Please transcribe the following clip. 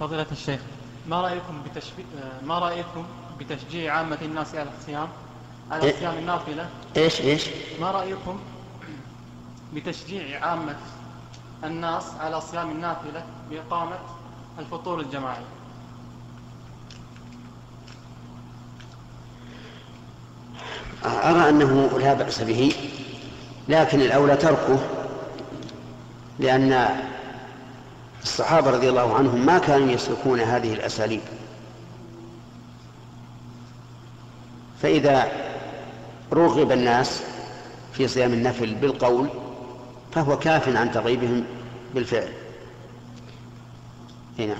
فضيلة الشيخ ما رأيكم بتشبي... ما رأيكم بتشجيع عامة الناس على الصيام؟ على إيه؟ صيام النافلة؟ إيش إيش؟ ما رأيكم بتشجيع عامة الناس على صيام النافلة بإقامة الفطور الجماعي؟ أرى أنه لا بأس به لكن الأولى تركه لأن الصحابة رضي الله عنهم ما كانوا يسلكون هذه الأساليب. فإذا رغب الناس في صيام النفل بالقول فهو كاف عن ترغيبهم بالفعل. هنا